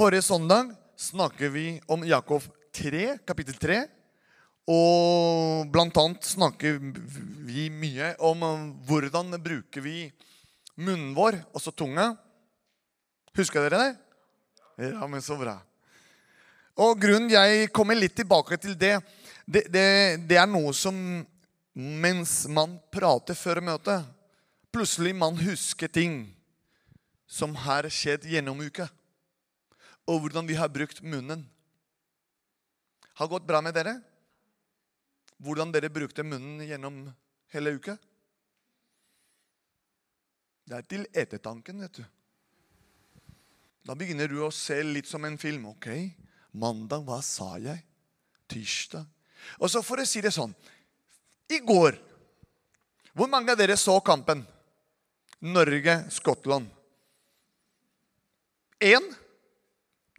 Forrige søndag snakker vi om Jakob 3, kapittel 3. Og blant annet snakker vi mye om hvordan bruker vi munnen vår, altså tunga. Husker dere det? Ja, men så bra. Og grunnen jeg kommer litt tilbake til det, det, det, det er noe som mens man prater før møtet, plutselig man husker ting som har skjedd gjennom uka. Og hvordan vi har brukt munnen. Har gått bra med dere? Hvordan dere brukte munnen gjennom hele uka? Det er til ettertanken, vet du. Da begynner du å se litt som en film. Ok, mandag, hva sa jeg? Tirsdag. Og så for å si det sånn I går Hvor mange av dere så kampen? Norge-Skottland. Én.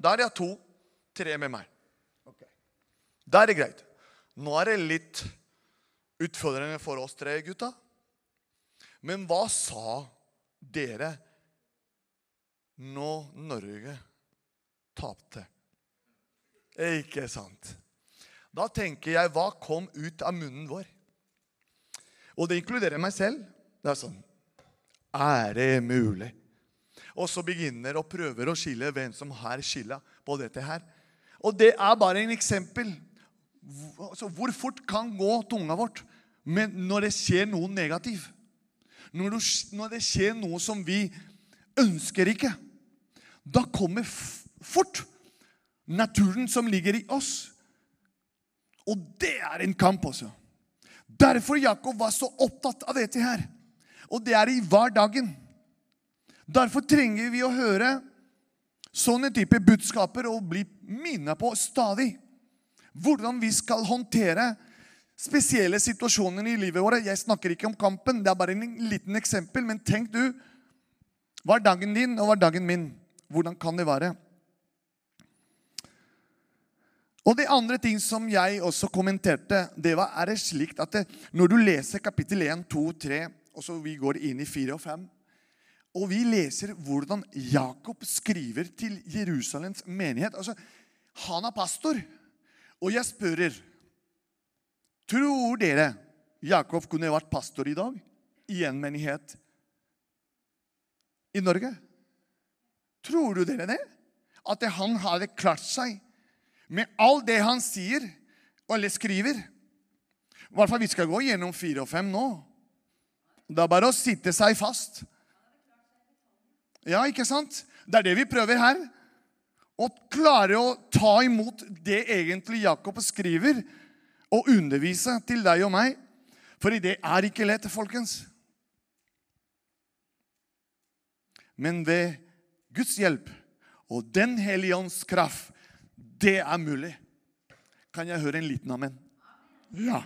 Da er jeg to. Tre med meg. Okay. Da er det greit. Nå er det litt utfordrende for oss tre gutta. Men hva sa dere når Norge tapte? Ikke sant? Da tenker jeg hva kom ut av munnen vår? Og det inkluderer meg selv. Det er sånn Er det mulig? Og så begynner og prøver å skille hvem som har skylda på dette her. Og det er bare en eksempel. Altså, hvor fort kan gå tunga vårt når det skjer noe negativt? Når, det skjer noe som vi ønsker ikke, da kommer fort naturen som ligger i oss. Og det er en kamp, også. Derfor Jakob var så opptatt av dette her. Og det er i hverdagen. Derfor trenger vi å høre sånne type budskaper og bli minnet på stadig hvordan vi skal håndtere spesielle situasjoner i livet vårt. Jeg snakker ikke om kampen, det er bare en liten eksempel. Men tenk du, hva er dagen din, og hva er dagen min? Hvordan kan det være? Og det andre ting som jeg også kommenterte, det var er det slik at det, når du leser kapittel 1, 2, 3, og så vi går inn i 4 og 5, og vi leser hvordan Jakob skriver til Jerusalems menighet altså, Han er pastor. Og jeg spør Tror dere Jakob kunne vært pastor i dag i en menighet i Norge? Tror du dere det? At han hadde klart seg med alt det han sier eller skriver. I hvert fall vi skal gå gjennom fire og fem nå. Det er bare å sitte seg fast. Ja, ikke sant? Det er det vi prøver her. Å klare å ta imot det egentlig Jakob skriver, og undervise til deg og meg. For det er ikke lett, folkens. Men ved Guds hjelp og Den hellige ånds kraft det er mulig. Kan jeg høre en liten amen? Ja.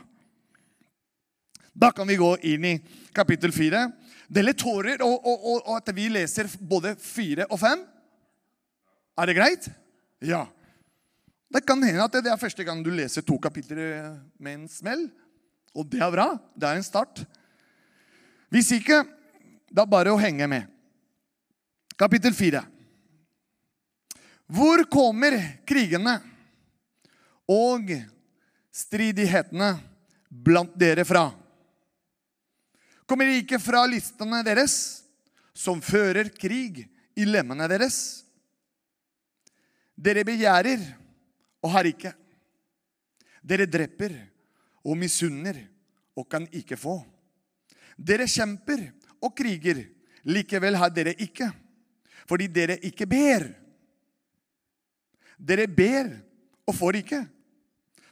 Da kan vi gå inn i kapittel fire. Det er litt tårer og, og, og, og, at vi leser både fire og fem. Er det greit? Ja. Det kan hende at det er første gang du leser to kapitler med en smell. Og det er bra. Det er en start. Hvis ikke, da bare å henge med. Kapittel fire. Hvor kommer krigene og stridighetene blant dere fra? Kommer ikke fra listene deres, som fører krig i lemmene deres? Dere begjærer og har ikke. Dere dreper og misunner og kan ikke få. Dere kjemper og kriger, likevel har dere ikke, fordi dere ikke ber. Dere ber og får ikke,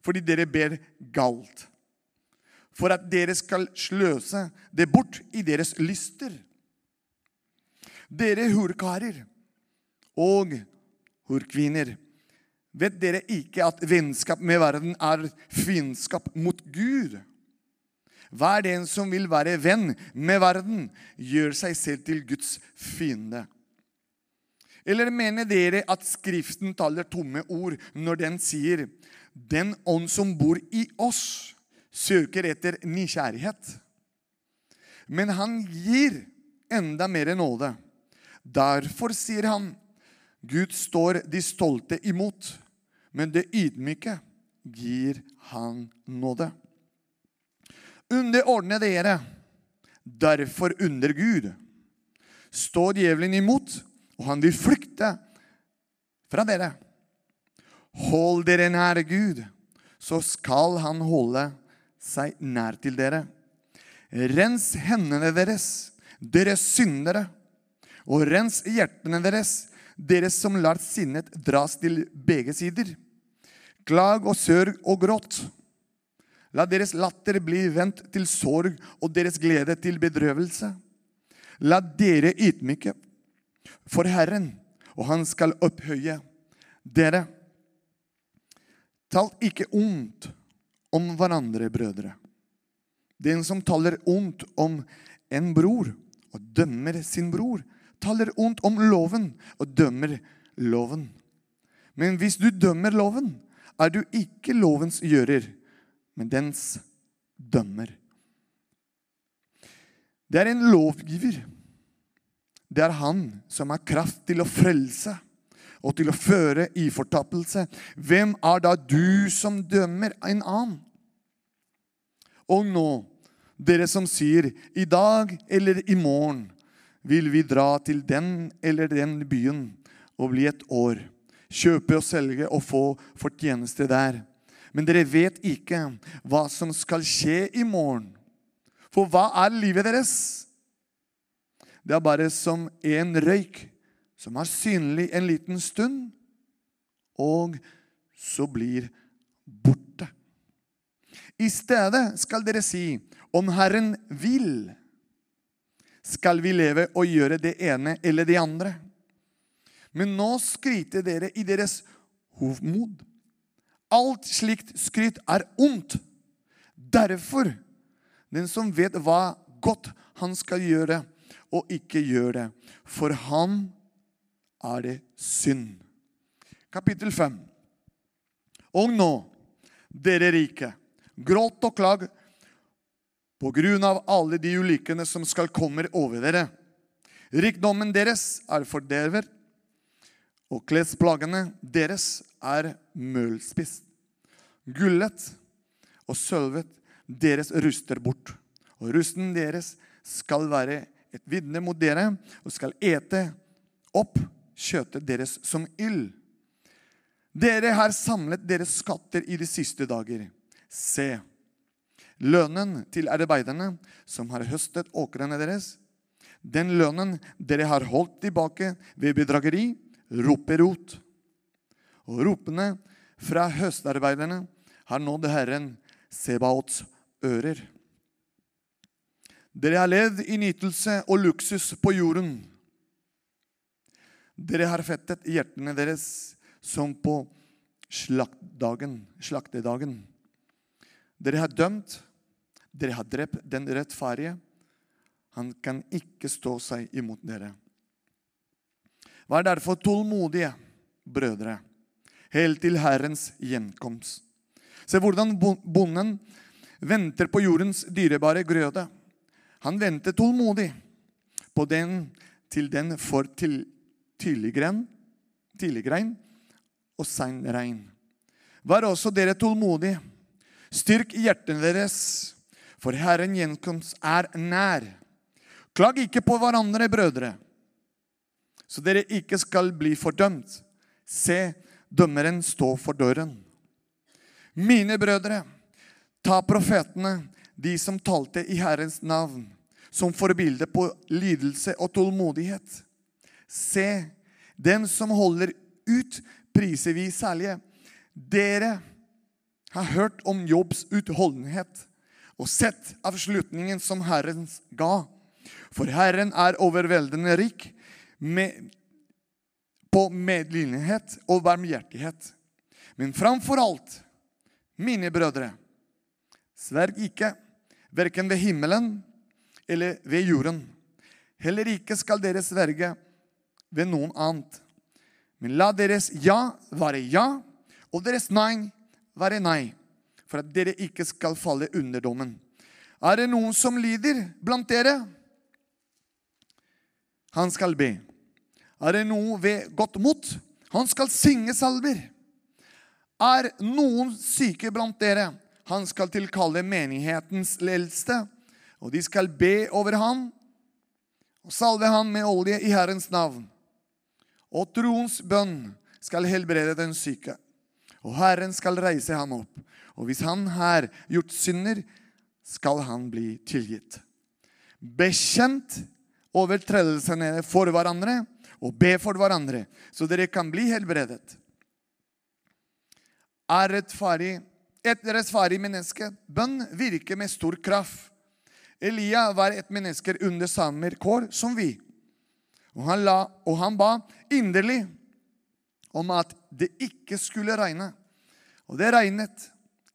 fordi dere ber galt. For at dere skal sløse det bort i deres lyster. Dere horkarer og horkvinner, vet dere ikke at vennskap med verden er fiendskap mot Gud? Hver den som vil være venn med verden, gjør seg selv til Guds fiende. Eller mener dere at Skriften taler tomme ord når den sier den ånd som bor i oss, søker etter nysgjerrighet? Men han gir enda mer nåde. Derfor sier han, Gud står de stolte imot, men det ydmyke gir han nåde. Underordne dere derfor under Gud. Stå djevelen imot, og han vil flykte fra dere. Hold dere nær Gud, så skal han holde seg nær til dere. Rens hendene deres, dere syndere, og rens hjertene deres, dere som lar sinnet dras til begge sider. Klag og sørg og gråt. La deres latter bli vendt til sorg og deres glede til bedrøvelse. La dere ydmyke for Herren, og han skal opphøye dere. Tal ikke ondt om hverandre, brødre. Den som taler ondt om en bror og dømmer sin bror, taler ondt om loven og dømmer loven. Men hvis du dømmer loven, er du ikke lovens gjører, men dens dømmer. Det er en lovgiver. Det er han som har kraft til å frelse og til å føre i fortappelse. Hvem er da du som dømmer en annen? Og nå, dere som sier, i dag eller i morgen vil vi dra til den eller den byen og bli et år, kjøpe og selge og få fortjeneste der. Men dere vet ikke hva som skal skje i morgen. For hva er livet deres? Det er bare som en røyk som er synlig en liten stund, og så blir borte. I stedet skal dere si, om Herren vil, skal vi leve og gjøre det ene eller det andre. Men nå skryter dere i deres hovmod. Alt slikt skryt er ondt. Derfor, den som vet hva godt han skal gjøre, og ikke gjør det, for han er det synd. Kapittel 5. Og nå, dere rike, gråt og klag på grunn av alle de ulykkene som skal komme over dere. Rikdommen deres er forderver, og klesplagene deres er mølspist. Gullet og sølvet deres ruster bort, og rusten deres skal være et vitne mot dere og skal ete opp kjøttet deres som ild. Dere har samlet deres skatter i de siste dager. Se, lønnen til arbeiderne som har høstet åkrene deres, den lønnen dere har holdt tilbake ved bedrageri, roper rot. Og ropene fra høstarbeiderne har nådd Herren Sebaots ører. Dere har levd i nytelse og luksus på jorden. Dere har fettet hjertene deres som på slaktdagen, slaktedagen. Dere har dømt, dere har drept den rettferdige. Han kan ikke stå seg imot dere. Vær derfor tålmodige, brødre, helt til Herrens gjenkomst. Se hvordan bonden venter på jordens dyrebare grøde. Han venter tålmodig på den til den får tidliggrein, tidliggrein og sein regn. Vær også dere tålmodige. Styrk hjertene deres, for Herren gjenkomst er nær. Klag ikke på hverandre, brødre, så dere ikke skal bli fordømt. Se, dømmeren står for døren. Mine brødre, ta profetene, de som talte i Herrens navn, som forbilde på lidelse og tålmodighet. Se, den som holder ut, priser vi særlige. Dere har hørt om Jobbs utholdenhet og sett avslutningen som Herren ga. For Herren er overveldende rik med, på medlidenhet og varmhjertighet. Men framfor alt, mine brødre, sverg ikke, verken ved himmelen eller ved jorden. Heller ikke skal dere sverge ved noen annet. Men la deres ja være ja, og deres nei være nei, for at dere ikke skal falle under dommen. Er det noen som lider blant dere? Han skal be. er det noe ved godt mot. Han skal synge salver. Er noen syke blant dere, han skal tilkalle menighetens eldste, og de skal be over ham og salve ham med olje i Herrens navn. Og troens bønn skal helbrede den syke, og Herren skal reise ham opp. Og hvis han har gjort synder, skal han bli tilgitt. Bekjent overtredelsene for hverandre og be for hverandre, så dere kan bli helbredet. Er rettferdig, et rettferdig menneske bønn virker med stor kraft. Elia var et menneske under samme kår som vi. Og han, la, og han ba inderlig om at det ikke skulle regne. Og det regnet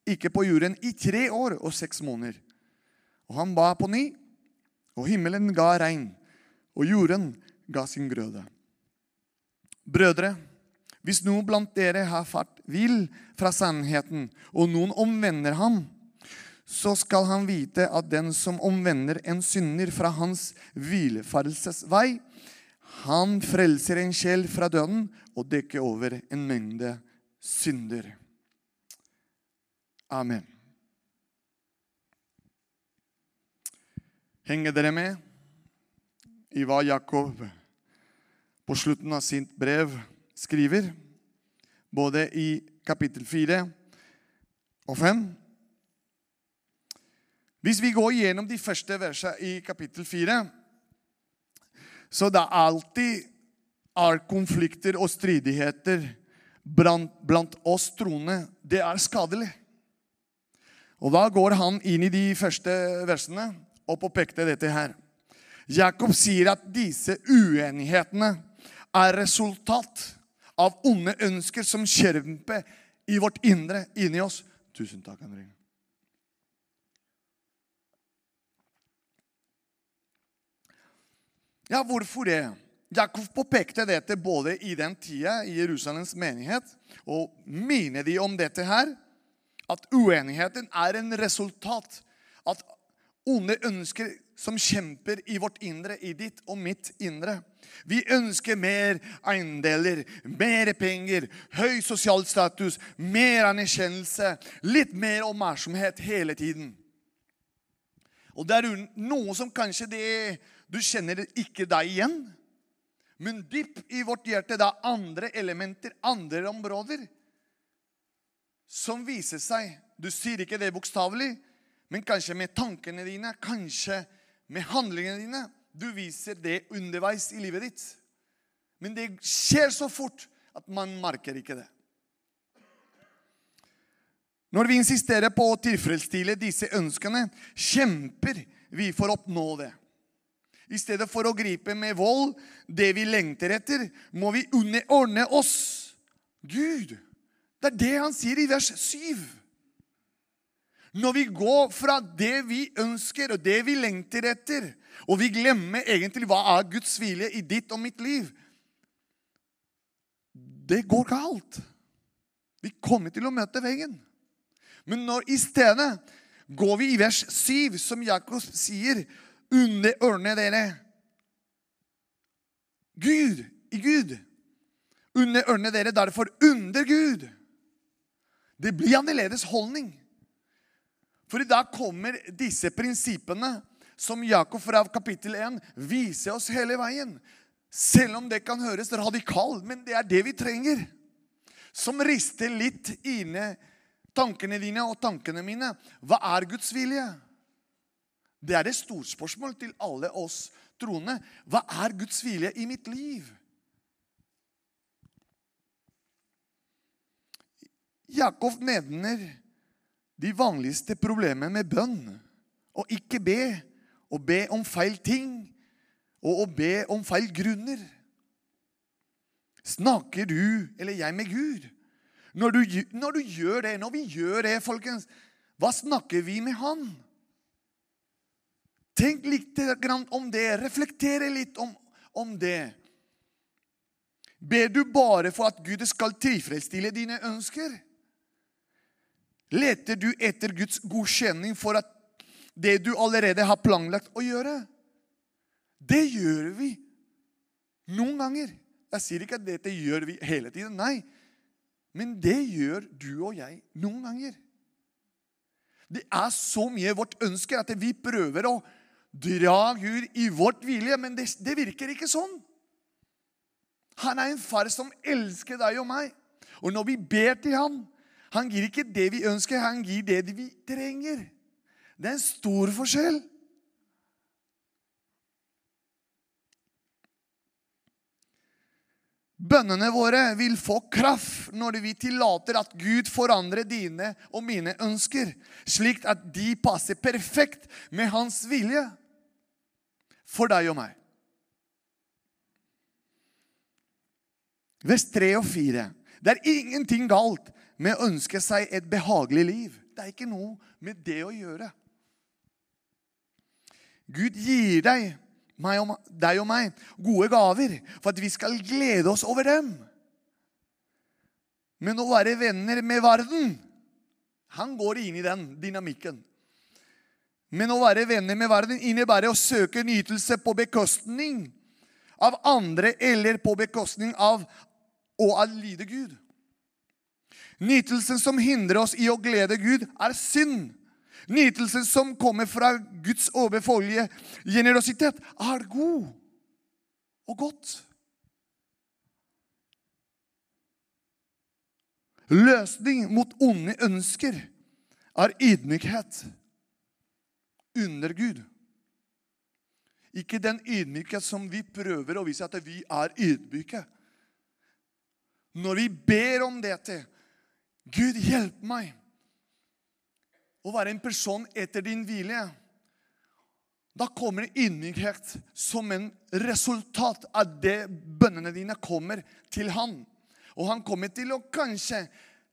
ikke på jorden i tre år og seks måneder. Og han ba på ny, og himmelen ga regn, og jorden ga sin grøde. Brødre, hvis noen blant dere har fart vill fra sannheten, og noen omvender ham, så skal han vite at den som omvender en synder fra hans hvilefallelsesvei, han frelser en sjel fra døden og dekker over en mengde synder. Amen. Henger dere med i hva Jakob på slutten av sitt brev skriver? Både i kapittel 4 og 5. Hvis vi går gjennom de første versene i kapittel 4, så det alltid er konflikter og stridigheter blant, blant oss troende. Det er skadelig. Og da går han inn i de første versene og påpekte dette her. Jakob sier at disse uenighetene er resultat av onde ønsker som kjemper i vårt indre, inni oss. Tusen takk, Henrik. Ja, hvorfor det? Jakob påpekte dette både i den tida i Jerusalems menighet, og minner de om dette her? At uenigheten er en resultat. At onde ønsker som kjemper i vårt indre, i ditt og mitt indre. Vi ønsker mer eiendeler, mer penger, høy sosial status, mer anerkjennelse, litt mer oppmerksomhet hele tiden. Og det er noe som kanskje det, du kjenner ikke deg igjen. Men dypt i vårt hjerte det er andre elementer, andre områder, som viser seg Du sier ikke det bokstavelig, men kanskje med tankene dine, kanskje med handlingene dine. Du viser det underveis i livet ditt. Men det skjer så fort at man merker ikke det. Når vi insisterer på å tilfredsstille disse ønskene, kjemper vi for å oppnå det. I stedet for å gripe med vold det vi lengter etter, må vi underordne oss Gud. Det er det han sier i vers 7. Når vi går fra det vi ønsker og det vi lengter etter, og vi glemmer egentlig hva er Guds vilje i ditt og mitt liv Det går galt. Vi kommer til å møte veggen. Men når i stedet går vi i vers 7, som Jakob sier, underordne dere Gud i Gud. Underordne dere derfor under Gud. Det blir annerledes holdning. For i dag kommer disse prinsippene som Jakob fra kapittel 1 viser oss hele veien. Selv om det kan høres radikalt, men det er det vi trenger. Som rister litt inne tankene dine og tankene mine. Hva er Guds vilje? Det er det storspørsmål til alle oss troende. Hva er Guds vilje i mitt liv? Jakob nevner de vanligste problemene med bønn. Å ikke be, å be om feil ting, og å be om feil grunner. Snakker du eller jeg med Gud? Når du, når du gjør det, når vi gjør det, folkens, hva snakker vi med Han? Tenk litt om det. Reflektere litt om, om det. Ber du bare for at Gud skal tilfredsstille dine ønsker? Leter du etter Guds godkjenning for at det du allerede har planlagt å gjøre? Det gjør vi noen ganger. Jeg sier ikke at dette gjør vi hele tiden. Nei. Men det gjør du og jeg noen ganger. Det er så mye vårt ønske at vi prøver å dra Gud i vårt vilje, men det, det virker ikke sånn. Han er en far som elsker deg og meg. Og når vi ber til ham, han gir ikke det vi ønsker, han gir det vi trenger. Det er en stor forskjell. Bønnene våre vil få kraft når vi tillater at Gud forandrer dine og mine ønsker, slik at de passer perfekt med Hans vilje for deg og meg. Vers 3 og 4. Det er ingenting galt med å ønske seg et behagelig liv. Det er ikke noe med det å gjøre. Gud gir deg meg og, deg og meg gode gaver for at vi skal glede oss over dem. Men å være venner med verden Han går inn i den dynamikken. Men å være venner med verden innebærer å søke nytelse på bekostning av andre eller på bekostning av å adlyde Gud. Nytelsen som hindrer oss i å glede Gud, er synd. Nytelsen som kommer fra Guds overfoldige generøsitet, er god og godt. Løsning mot onde ønsker er ydmykhet under Gud. Ikke den ydmykhet som vi prøver å vise at vi er ydmyke. Når vi ber om dette Gud, hjelp meg å være en person etter din vilje. Da kommer ydmykhet som en resultat av det bønnene dine kommer til han. Og han kommer til å kanskje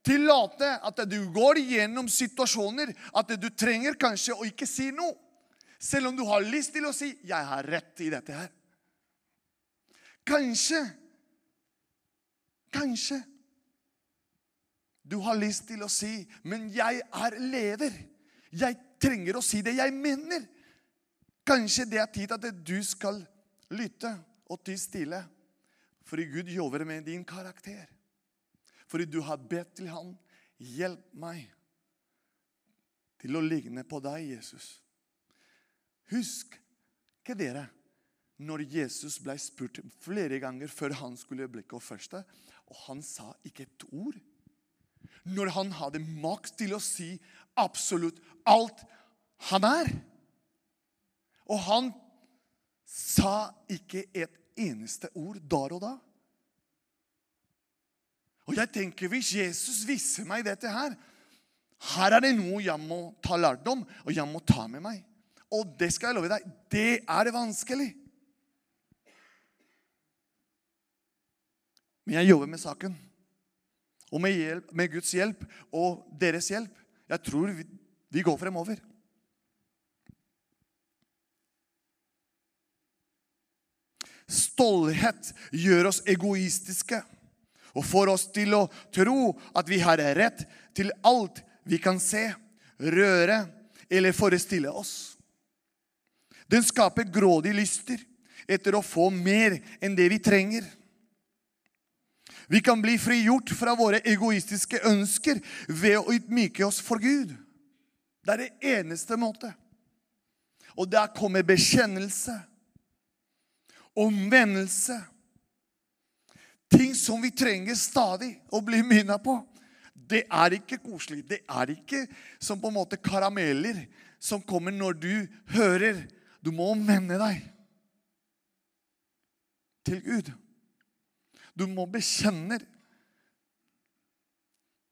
tillate at du går gjennom situasjoner at du trenger kanskje å ikke si noe. Selv om du har lyst til å si 'Jeg har rett i dette her'. Kanskje Kanskje du har lyst til å si, 'Men jeg er leder'. Jeg trenger å si det jeg mener. Kanskje det er tid at du skal lytte og ty stille. Fordi Gud jobber med din karakter. Fordi du har bedt til ham. Hjelp meg til å ligne på deg, Jesus. Husk ikke dere når Jesus ble spurt flere ganger før han skulle bli første, og han sa ikke et ord når han hadde makt til å si absolutt alt han er. Og han sa ikke et eneste ord der og da. Og jeg tenker, hvis Jesus viser meg dette her Her er det noe jeg må ta lærdom, og jeg må ta med meg. Og det skal jeg love deg, det er vanskelig. Men jeg jobber med saken. Og med, hjelp, med, Guds hjelp og deres hjelp. Jeg tror vi, vi går fremover. Stolthet gjør oss egoistiske og får oss til å tro at vi har rett til alt vi kan se, røre eller forestille oss. Den skaper grådige lyster etter å få mer enn det vi trenger. Vi kan bli frigjort fra våre egoistiske ønsker ved å ydmyke oss for Gud. Det er det eneste måte. Og der kommer bekjennelse, omvendelse Ting som vi trenger stadig å bli minnet på. Det er ikke koselig. Det er ikke som på en måte karameller som kommer når du hører. Du må omvende deg til Gud. Du må bekjenne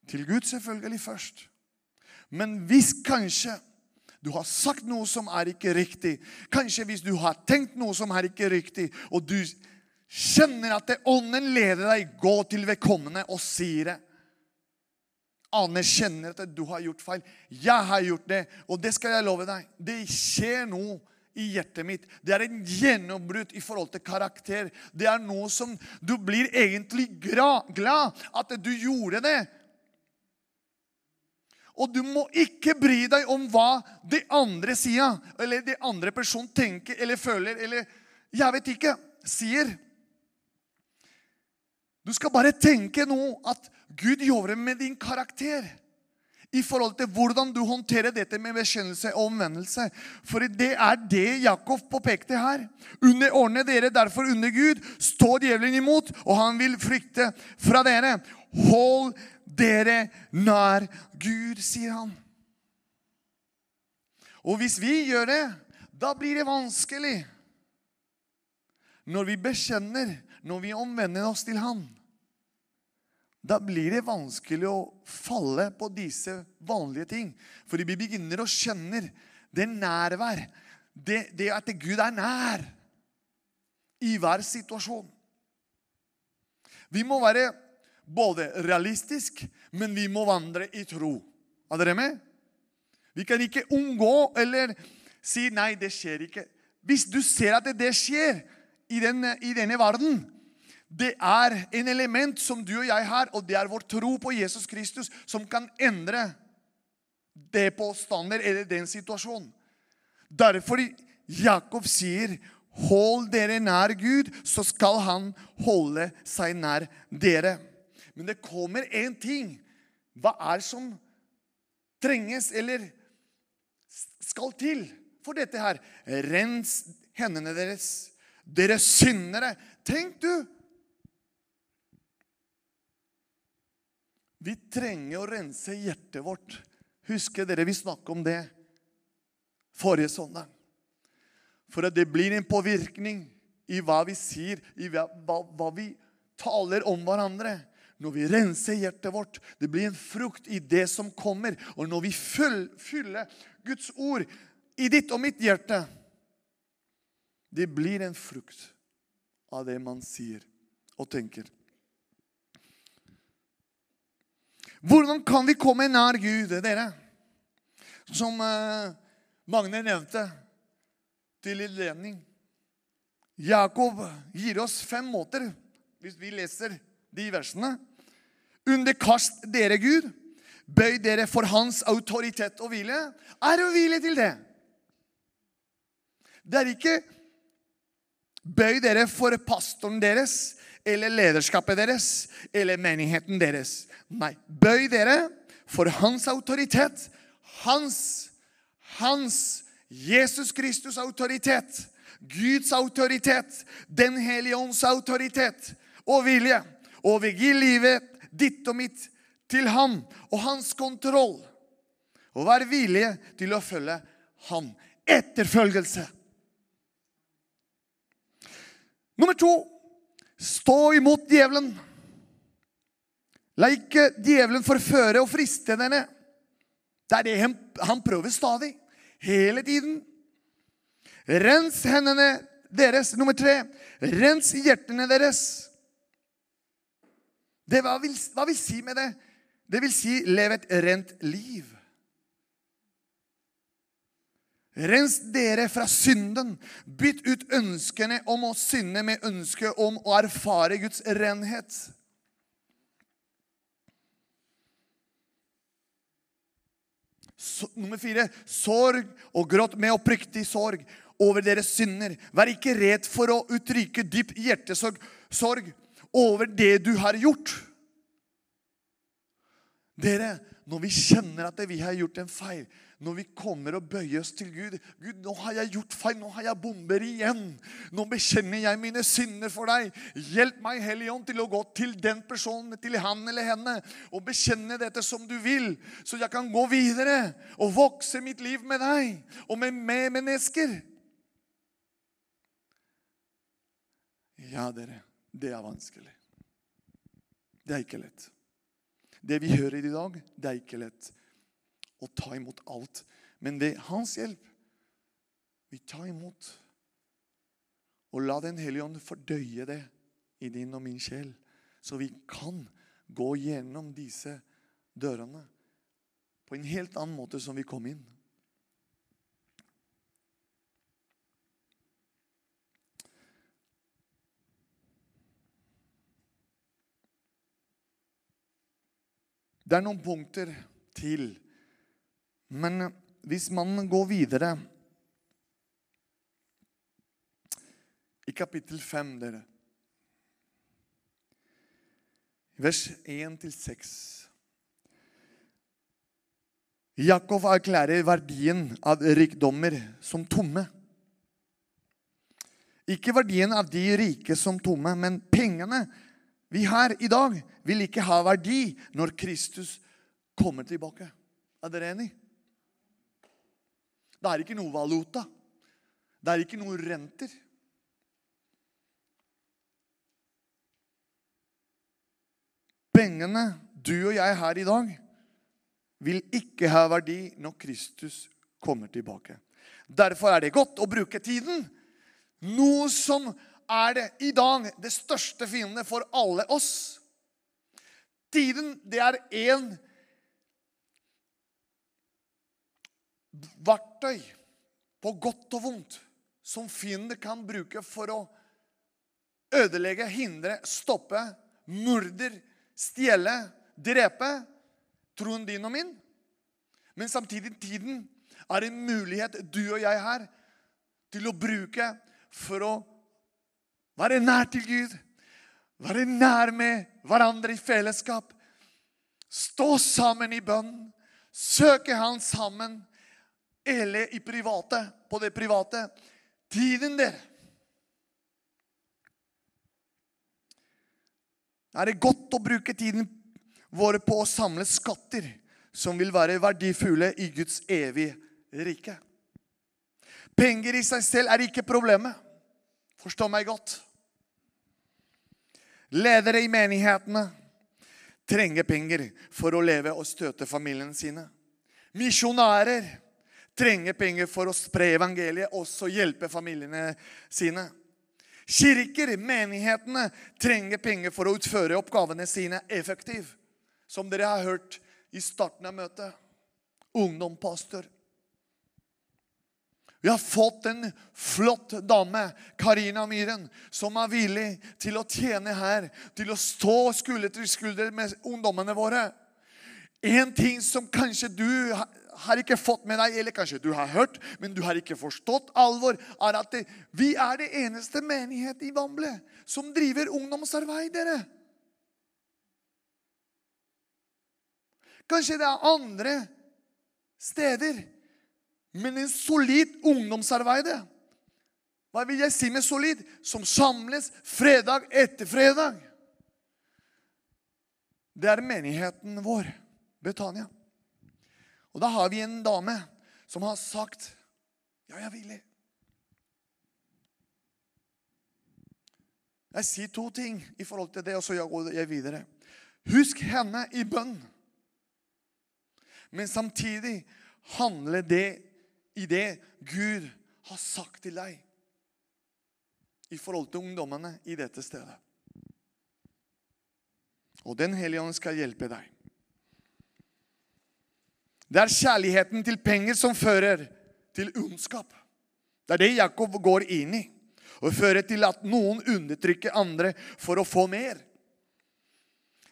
til Gud selvfølgelig først. Men hvis kanskje du har sagt noe som er ikke riktig, kanskje hvis du har tenkt noe som er ikke riktig, og du kjenner at det ånden leder deg, gå til vedkommende og si det. Anerkjenner at du har gjort feil. Jeg har gjort det, og det skal jeg love deg. Det skjer noe i hjertet mitt. Det er en gjennombrudd i forhold til karakter. Det er noe som du blir egentlig glad at du gjorde det. Og du må ikke bry deg om hva de andre sier, eller de andre personen tenker eller føler eller jeg vet ikke, sier. Du skal bare tenke nå at Gud jobber med din karakter i forhold til hvordan du håndterer dette med bekjennelse og omvendelse. For det er det Jakob påpekte her. Underordne dere derfor under Gud. Stå djevelen imot, og han vil frykte fra dere. Hold dere nær Gud, sier han. Og hvis vi gjør det, da blir det vanskelig. Når vi bekjenner, når vi omvender oss til Han, da blir det vanskelig å falle på disse vanlige ting. Fordi vi begynner å skjønne det nærvær, det, det at Gud er nær i hver situasjon. Vi må være både realistisk, men vi må vandre i tro. Er dere med? Vi kan ikke unngå eller si 'nei, det skjer ikke'. Hvis du ser at det skjer i, denne, i denne verden, det er en element som du og jeg har, og det er vår tro på Jesus Kristus, som kan endre det påstander eller den situasjonen. Derfor Jakob sier, 'Hold dere nær Gud, så skal Han holde seg nær dere'. Men det kommer én ting. Hva er som trenges eller skal til for dette her? Rens hendene deres, dere syndere. Tenk, du! Vi trenger å rense hjertet vårt. Husker dere vi snakket om det forrige søndag? For at det blir en påvirkning i hva vi sier, i hva, hva vi taler om hverandre. Når vi renser hjertet vårt, det blir en frukt i det som kommer. Og når vi fyller Guds ord i ditt og mitt hjerte, det blir en frukt av det man sier og tenker. Hvordan kan vi komme nær Gud, dere? Som uh, Magne nevnte til innledning. Jakob gir oss fem måter, hvis vi leser de versene. Underkast dere Gud. Bøy dere for hans autoritet og hvile. Er du hvile til det? Det er ikke bøy dere for pastoren deres eller lederskapet deres eller menigheten deres. Nei, bøy dere for hans autoritet. Hans, hans Jesus Kristus' autoritet. Guds autoritet. Den hellige ånds autoritet og vilje. Og vi gir livet ditt og mitt til ham og hans kontroll. Og være villige til å følge ham. Etterfølgelse. Nummer to stå imot djevelen. La ikke djevelen forføre og friste denne. Det er det han prøver stadig. Hele tiden. Rens hendene deres. Nummer tre. Rens hjertene deres. Det, hva, vil, hva vil si med det? Det vil si lev et rent liv. Rens dere fra synden. Bytt ut ønskene om å synde med ønsket om å erfare Guds renhet. Så, nummer fire sorg og gråt med oppriktig sorg over deres synder. Vær ikke redd for å uttrykke dyp hjertesorg sorg over det du har gjort. Dere, når vi kjenner at vi har gjort en feil, når vi kommer og bøyer oss til Gud 'Gud, nå har jeg gjort feil. Nå har jeg bomber igjen.' 'Nå bekjenner jeg mine synder for deg.' 'Hjelp meg, Hellige Ånd, til å gå til den personen, til han eller henne' 'og bekjenne dette som du vil, så jeg kan gå videre og vokse mitt liv med deg og med medmennesker.' Ja, dere, det er vanskelig. Det er ikke lett. Det vi hører i dag, det er ikke lett å ta imot alt. Men ved hans hjelp vi tar imot. Og la Den hellige ånd fordøye det i din og min sjel, så vi kan gå gjennom disse dørene på en helt annen måte som vi kom inn. Det er noen punkter til. Men hvis man går videre I kapittel 5, dere vers 1-6. Jakob erklærer verdien av rikdommer som tomme. Ikke verdien av de rike som tomme, men pengene vi har i dag, vil ikke ha verdi når Kristus kommer tilbake. Er dere enig? Det er ikke noe valuta. Det er ikke noe renter. Pengene du og jeg her i dag, vil ikke ha verdi når Kristus kommer tilbake. Derfor er det godt å bruke tiden. Noe som er det i dag det største fiendet for alle oss. Tiden, det er én verktøy på godt og vondt som fiender kan bruke for å ødelegge, hindre, stoppe, murder, stjele, drepe troen din og min. Men samtidig tiden er en mulighet du og jeg har til å bruke for å være nær til Gud. Være nær med hverandre i fellesskap. Stå sammen i bønn. Søke Han sammen. Eller i private, på det private. Tiden, der. Er det godt å bruke tiden vår på å samle skatter som vil være verdifulle i Guds evige rike. Penger i seg selv er ikke problemet. Forstå meg godt. Ledere i menighetene trenger penger for å leve og støte familiene sine. Misjonærer trenger penger for å spre evangeliet, også hjelpe familiene sine. Kirker, menighetene, trenger penger for å utføre oppgavene sine effektivt. Som dere har hørt i starten av møtet. Ungdompastor. Vi har fått en flott dame, Karina Myhren, som er villig til å tjene her. Til å stå skulder til skulder med ungdommene våre. En ting som kanskje du har ikke fått med deg, eller kanskje du har hørt, men du har ikke forstått alvor, er at det, vi er det eneste menighet i Vamble som driver ungdomsarbeidere. Kanskje det er andre steder. Men en solid ungdomsarbeid Hva vil jeg si med solid? Som samles fredag etter fredag. Det er menigheten vår, Betania. Og da har vi en dame som har sagt Ja, jeg er villig. Jeg sier to ting i forhold til det, og så går jeg videre. Husk henne i bønn. Men samtidig handle det i det Gud har sagt til deg i forhold til ungdommene i dette stedet. Og Den hellige ånd skal hjelpe deg. Det er kjærligheten til penger som fører til ondskap. Det er det Jakob går inn i. Og fører til at noen undertrykker andre for å få mer.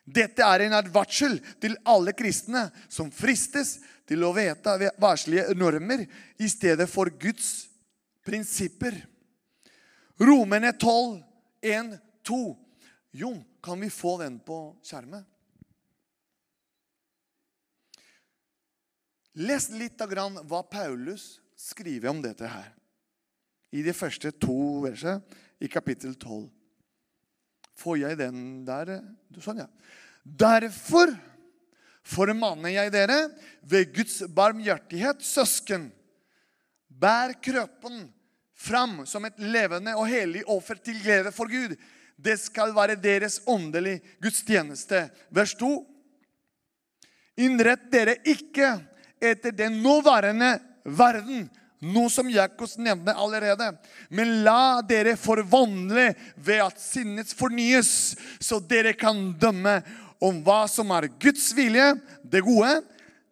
Dette er en advarsel til alle kristne som fristes til å vedta varslige normer i stedet for Guds prinsipper. Romerne 12, 1, 2. Jon, kan vi få den på skjermen? Les litt av grann hva Paulus skriver om dette her. I de første to versene i kapittel 12. Får jeg den der? Sånn, ja. Derfor formanner jeg dere ved Guds barmhjertighet, søsken, bær kroppen fram som et levende og hellig offer til glede for Gud. Det skal være deres åndelige gudstjeneste. Vers 2. Innrett dere ikke etter den nåværende verden, noe som Jakobs nevner allerede. Men la dere forvandle ved at sinnet fornyes, så dere kan dømme om hva som er Guds vilje, det gode,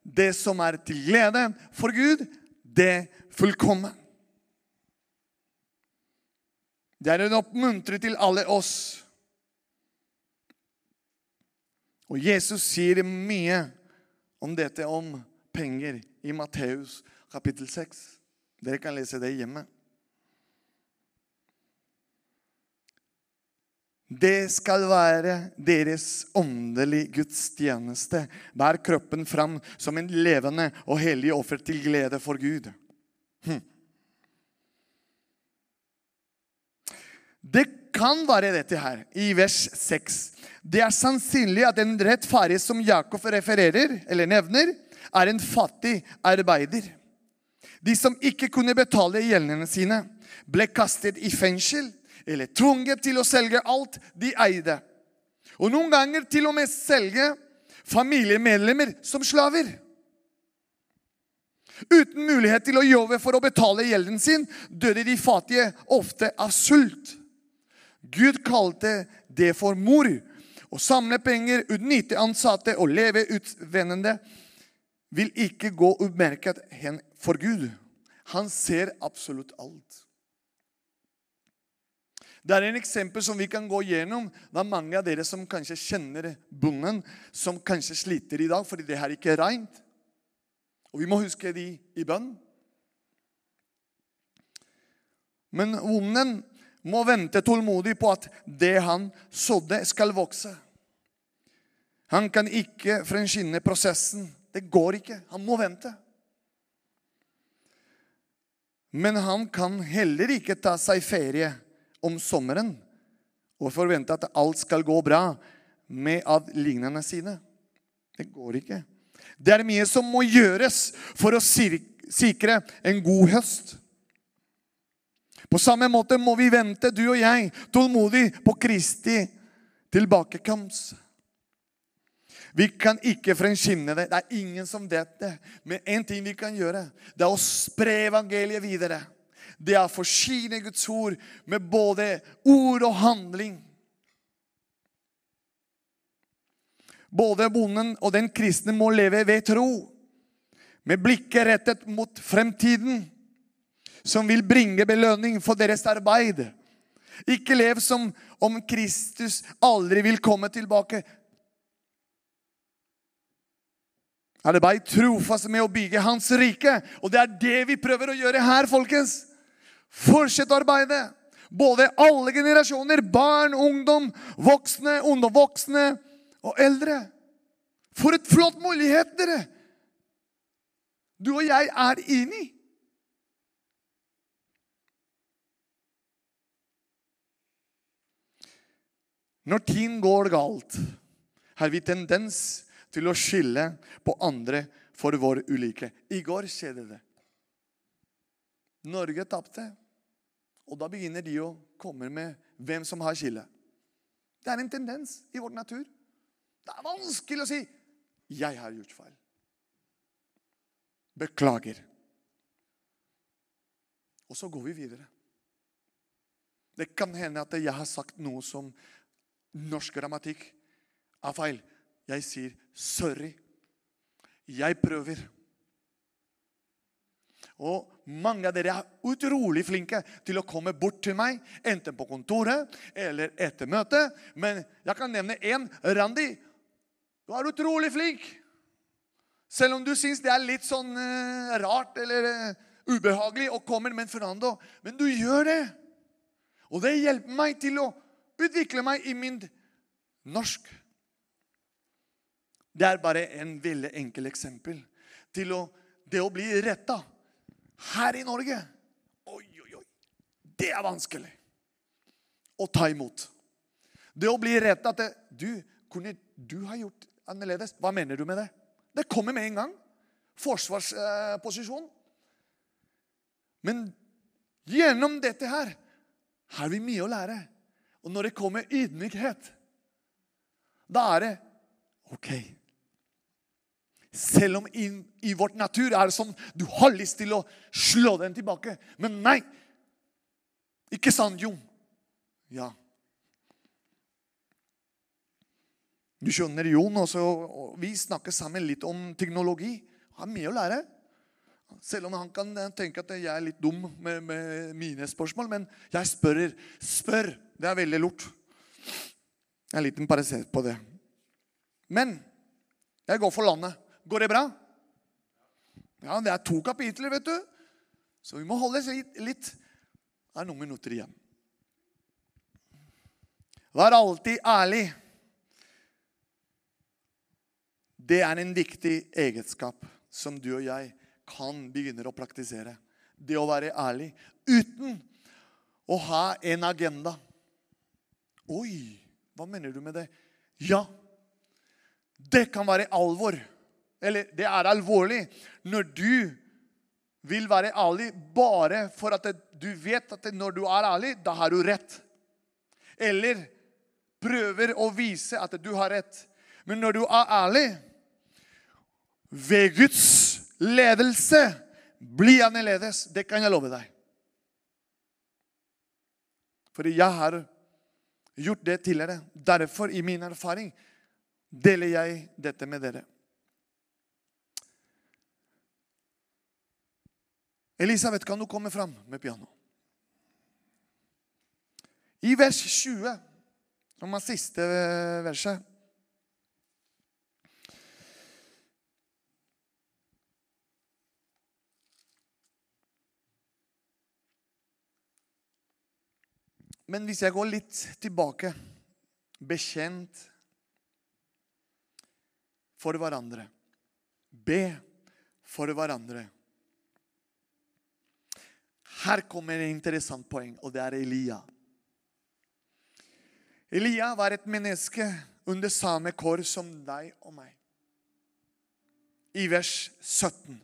det som er til glede for Gud, det fullkomne. Det er en oppmuntre til alle oss. Og Jesus sier mye om dette om penger i Matteus kapittel 6. Dere kan lese det hjemme. Det skal være deres åndelige gudstjeneste. Bær kroppen fram som en levende og hellig offer til glede for Gud. Hm. Det kan være dette her, i vers 6. Det er sannsynlig at den rettferdige som Jakob refererer, eller nevner, er en fattig arbeider. De som ikke kunne betale gjeldene sine, ble kastet i fengsel eller tvunget til å selge alt de eide. Og noen ganger til og med selge familiemedlemmer som slaver. Uten mulighet til å jobbe for å betale gjelden sin døde de fattige ofte av sult. Gud kalte det for mor. Å samle penger, utnytte ansatte og leve utvendende vil ikke gå umerket hen for Gud. Han ser absolutt alt. Det er en eksempel som vi kan gå gjennom. Det er mange av dere som kanskje kjenner bonden, som kanskje sliter i dag fordi det her ikke er rent. Og vi må huske de i bønn. Men bonden må vente tålmodig på at det han sådde, skal vokse. Han kan ikke fremskynde prosessen. Det går ikke. Han må vente. Men han kan heller ikke ta seg ferie om sommeren og forvente at alt skal gå bra med avlignerne sine. Det går ikke. Det er mye som må gjøres for å sikre en god høst. På samme måte må vi vente, du og jeg, tålmodig på Kristi tilbakekomst. Vi kan ikke fremskynde det. Det er ingen som vet det. Men én ting vi kan gjøre, det er å spre evangeliet videre. Det er å forsyne Guds ord med både ord og handling. Både bonden og den kristne må leve ved tro, med blikket rettet mot fremtiden som vil bringe belønning for deres arbeid. Ikke lev som om Kristus aldri vil komme tilbake. Arbeid trofast med å bygge Hans rike. Og det er det vi prøver å gjøre her, folkens. Fortsett å arbeide. Både alle generasjoner, barn, ungdom, voksne, ungdom, voksne og eldre. For et flott mulighet, dere! Du og jeg er inni. Når ting går galt, har vi tendens til å skylde på andre for vår ulykke. I går skjedde det. Norge tapte. Og da begynner de å komme med hvem som har skylda. Det er en tendens i vår natur. Det er vanskelig å si 'Jeg har gjort feil'. Beklager. Og så går vi videre. Det kan hende at jeg har sagt noe som norsk grammatikk er feil. Jeg sier 'sorry'. Jeg prøver. Og mange av dere er utrolig flinke til å komme bort til meg, enten på kontoret eller etter møtet. Men jeg kan nevne én. Randi, du er utrolig flink. Selv om du syns det er litt sånn uh, rart eller uh, ubehagelig å komme med en Fernando. Men du gjør det. Og det hjelper meg til å utvikle meg i min norsk. Det er bare en veldig enkel eksempel til å, det å bli retta her i Norge. Oi, oi, oi. Det er vanskelig å ta imot. Det å bli retta til du, kunne du ha gjort annerledes? Hva mener du med det? Det kommer med en gang. Forsvarsposisjon. Men gjennom dette her har vi mye å lære. Og når det kommer ydmykhet, da er det OK. Selv om i, i, vårt natur er det sånn du har lyst til å slå den tilbake. Men nei! Ikke sant, Jon? Ja. Du skjønner Jon også, og Vi snakker sammen litt om teknologi. Han har mye å lære. Selv om han kan tenke at jeg er litt dum med, med mine spørsmål. Men jeg spør. Spør! Det er veldig lurt. En liten parentes på det. Men jeg går for landet. Går det bra? Ja, det er to kapitler, vet du. Så vi må holde oss litt. Det er noen minutter igjen. Vær alltid ærlig. Det er en viktig egenskap som du og jeg kan begynne å praktisere. Det å være ærlig uten å ha en agenda. Oi, hva mener du med det? Ja, det kan være alvor. Eller det er alvorlig når du vil være ærlig bare for at du vet at når du er ærlig, da har du rett. Eller prøver å vise at du har rett. Men når du er ærlig, ved Guds ledelse, blir annerledes. Det kan jeg love deg. Fordi jeg har gjort det tidligere. Derfor, i min erfaring, deler jeg dette med dere. Elisabeth, kan du komme fram med piano? I vers 20, som er siste verset Men hvis jeg går litt tilbake Bekjent for hverandre. Be for hverandre. Her kommer et interessant poeng, og det er Elia. Elia var et menneske under samme kår som deg og meg. I vers 17.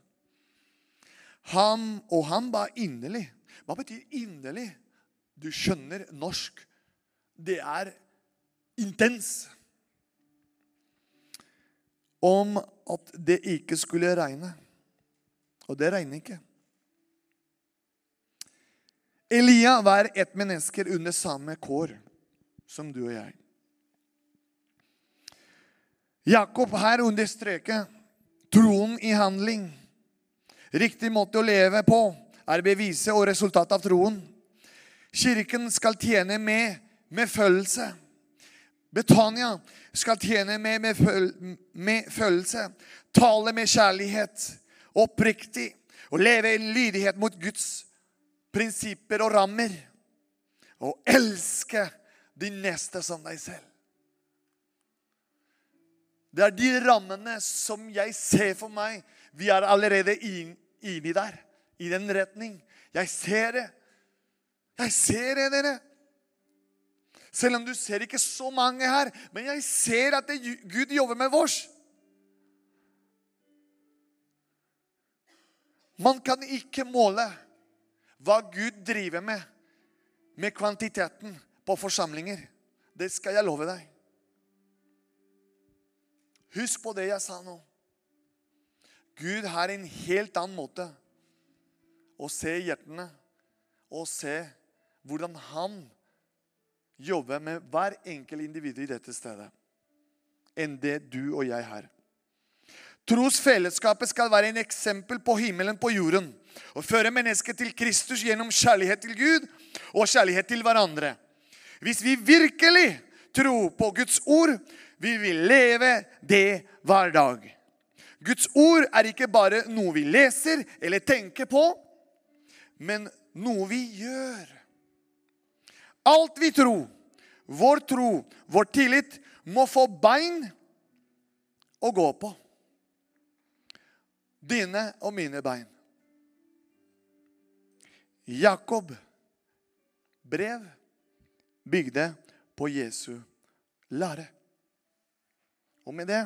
Han, og han var inderlig. Hva betyr inderlig? Du skjønner norsk. Det er intens. Om at det ikke skulle regne. Og det regner ikke. Elia var et menneske under samme kår som du og jeg. Jakob her understreker troen i handling. Riktig måte å leve på er beviset og resultatet av troen. Kirken skal tjene med med følelse. Betania skal tjene med med, føl med følelse. Tale med kjærlighet. Oppriktig. Og leve i lydighet mot Guds prinsipper og rammer. Og elske de neste som deg selv. Det er de rammene som jeg ser for meg. Vi er allerede inni der. I den retning. Jeg ser det. Jeg ser det, dere. Selv om du ser ikke så mange her. Men jeg ser at det, Gud jobber med vårs. Man kan ikke måle hva Gud driver med med kvantiteten på forsamlinger. Det skal jeg love deg. Husk på det jeg sa nå. Gud har en helt annen måte å se hjertene og se hvordan han jobber med hver enkelt individ i dette stedet, enn det du og jeg har. Trosfellesskapet skal være en eksempel på himmelen på jorden og føre mennesket til Kristus gjennom kjærlighet til Gud og kjærlighet til hverandre. Hvis vi virkelig tror på Guds ord, vil vi leve det hver dag. Guds ord er ikke bare noe vi leser eller tenker på, men noe vi gjør. Alt vi tror, vår tro, vår tillit, må få bein å gå på. Dine og mine bein. Jakob brev bygde på Jesu lære. Og med det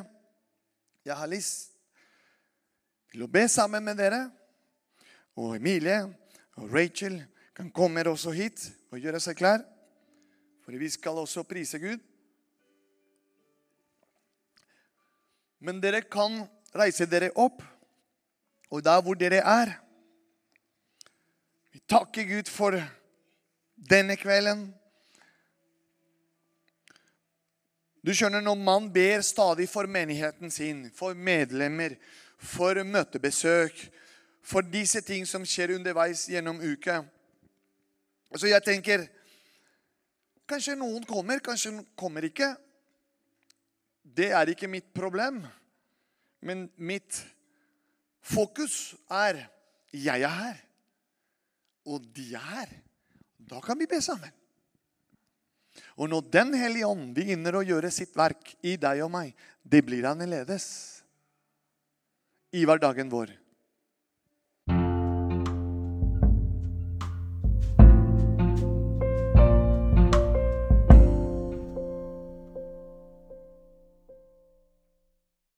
jeg har lyst til å be sammen med dere. Og Emilie og Rachel kan komme også hit og gjøre seg klar. For vi skal også prise Gud. Men dere kan reise dere opp, og der hvor dere er Vi takker Gud for denne kvelden. Du skjønner, Når man ber stadig for menigheten sin, for medlemmer, for møtebesøk, for disse ting som skjer underveis gjennom uka Så jeg tenker Kanskje noen kommer, kanskje noen kommer ikke. Det er ikke mitt problem. Men mitt fokus er jeg er her, og de er her. Da kan vi be sammen. Og når Den hellige ånd begynner å gjøre sitt verk i deg og meg, det blir annerledes i hverdagen vår.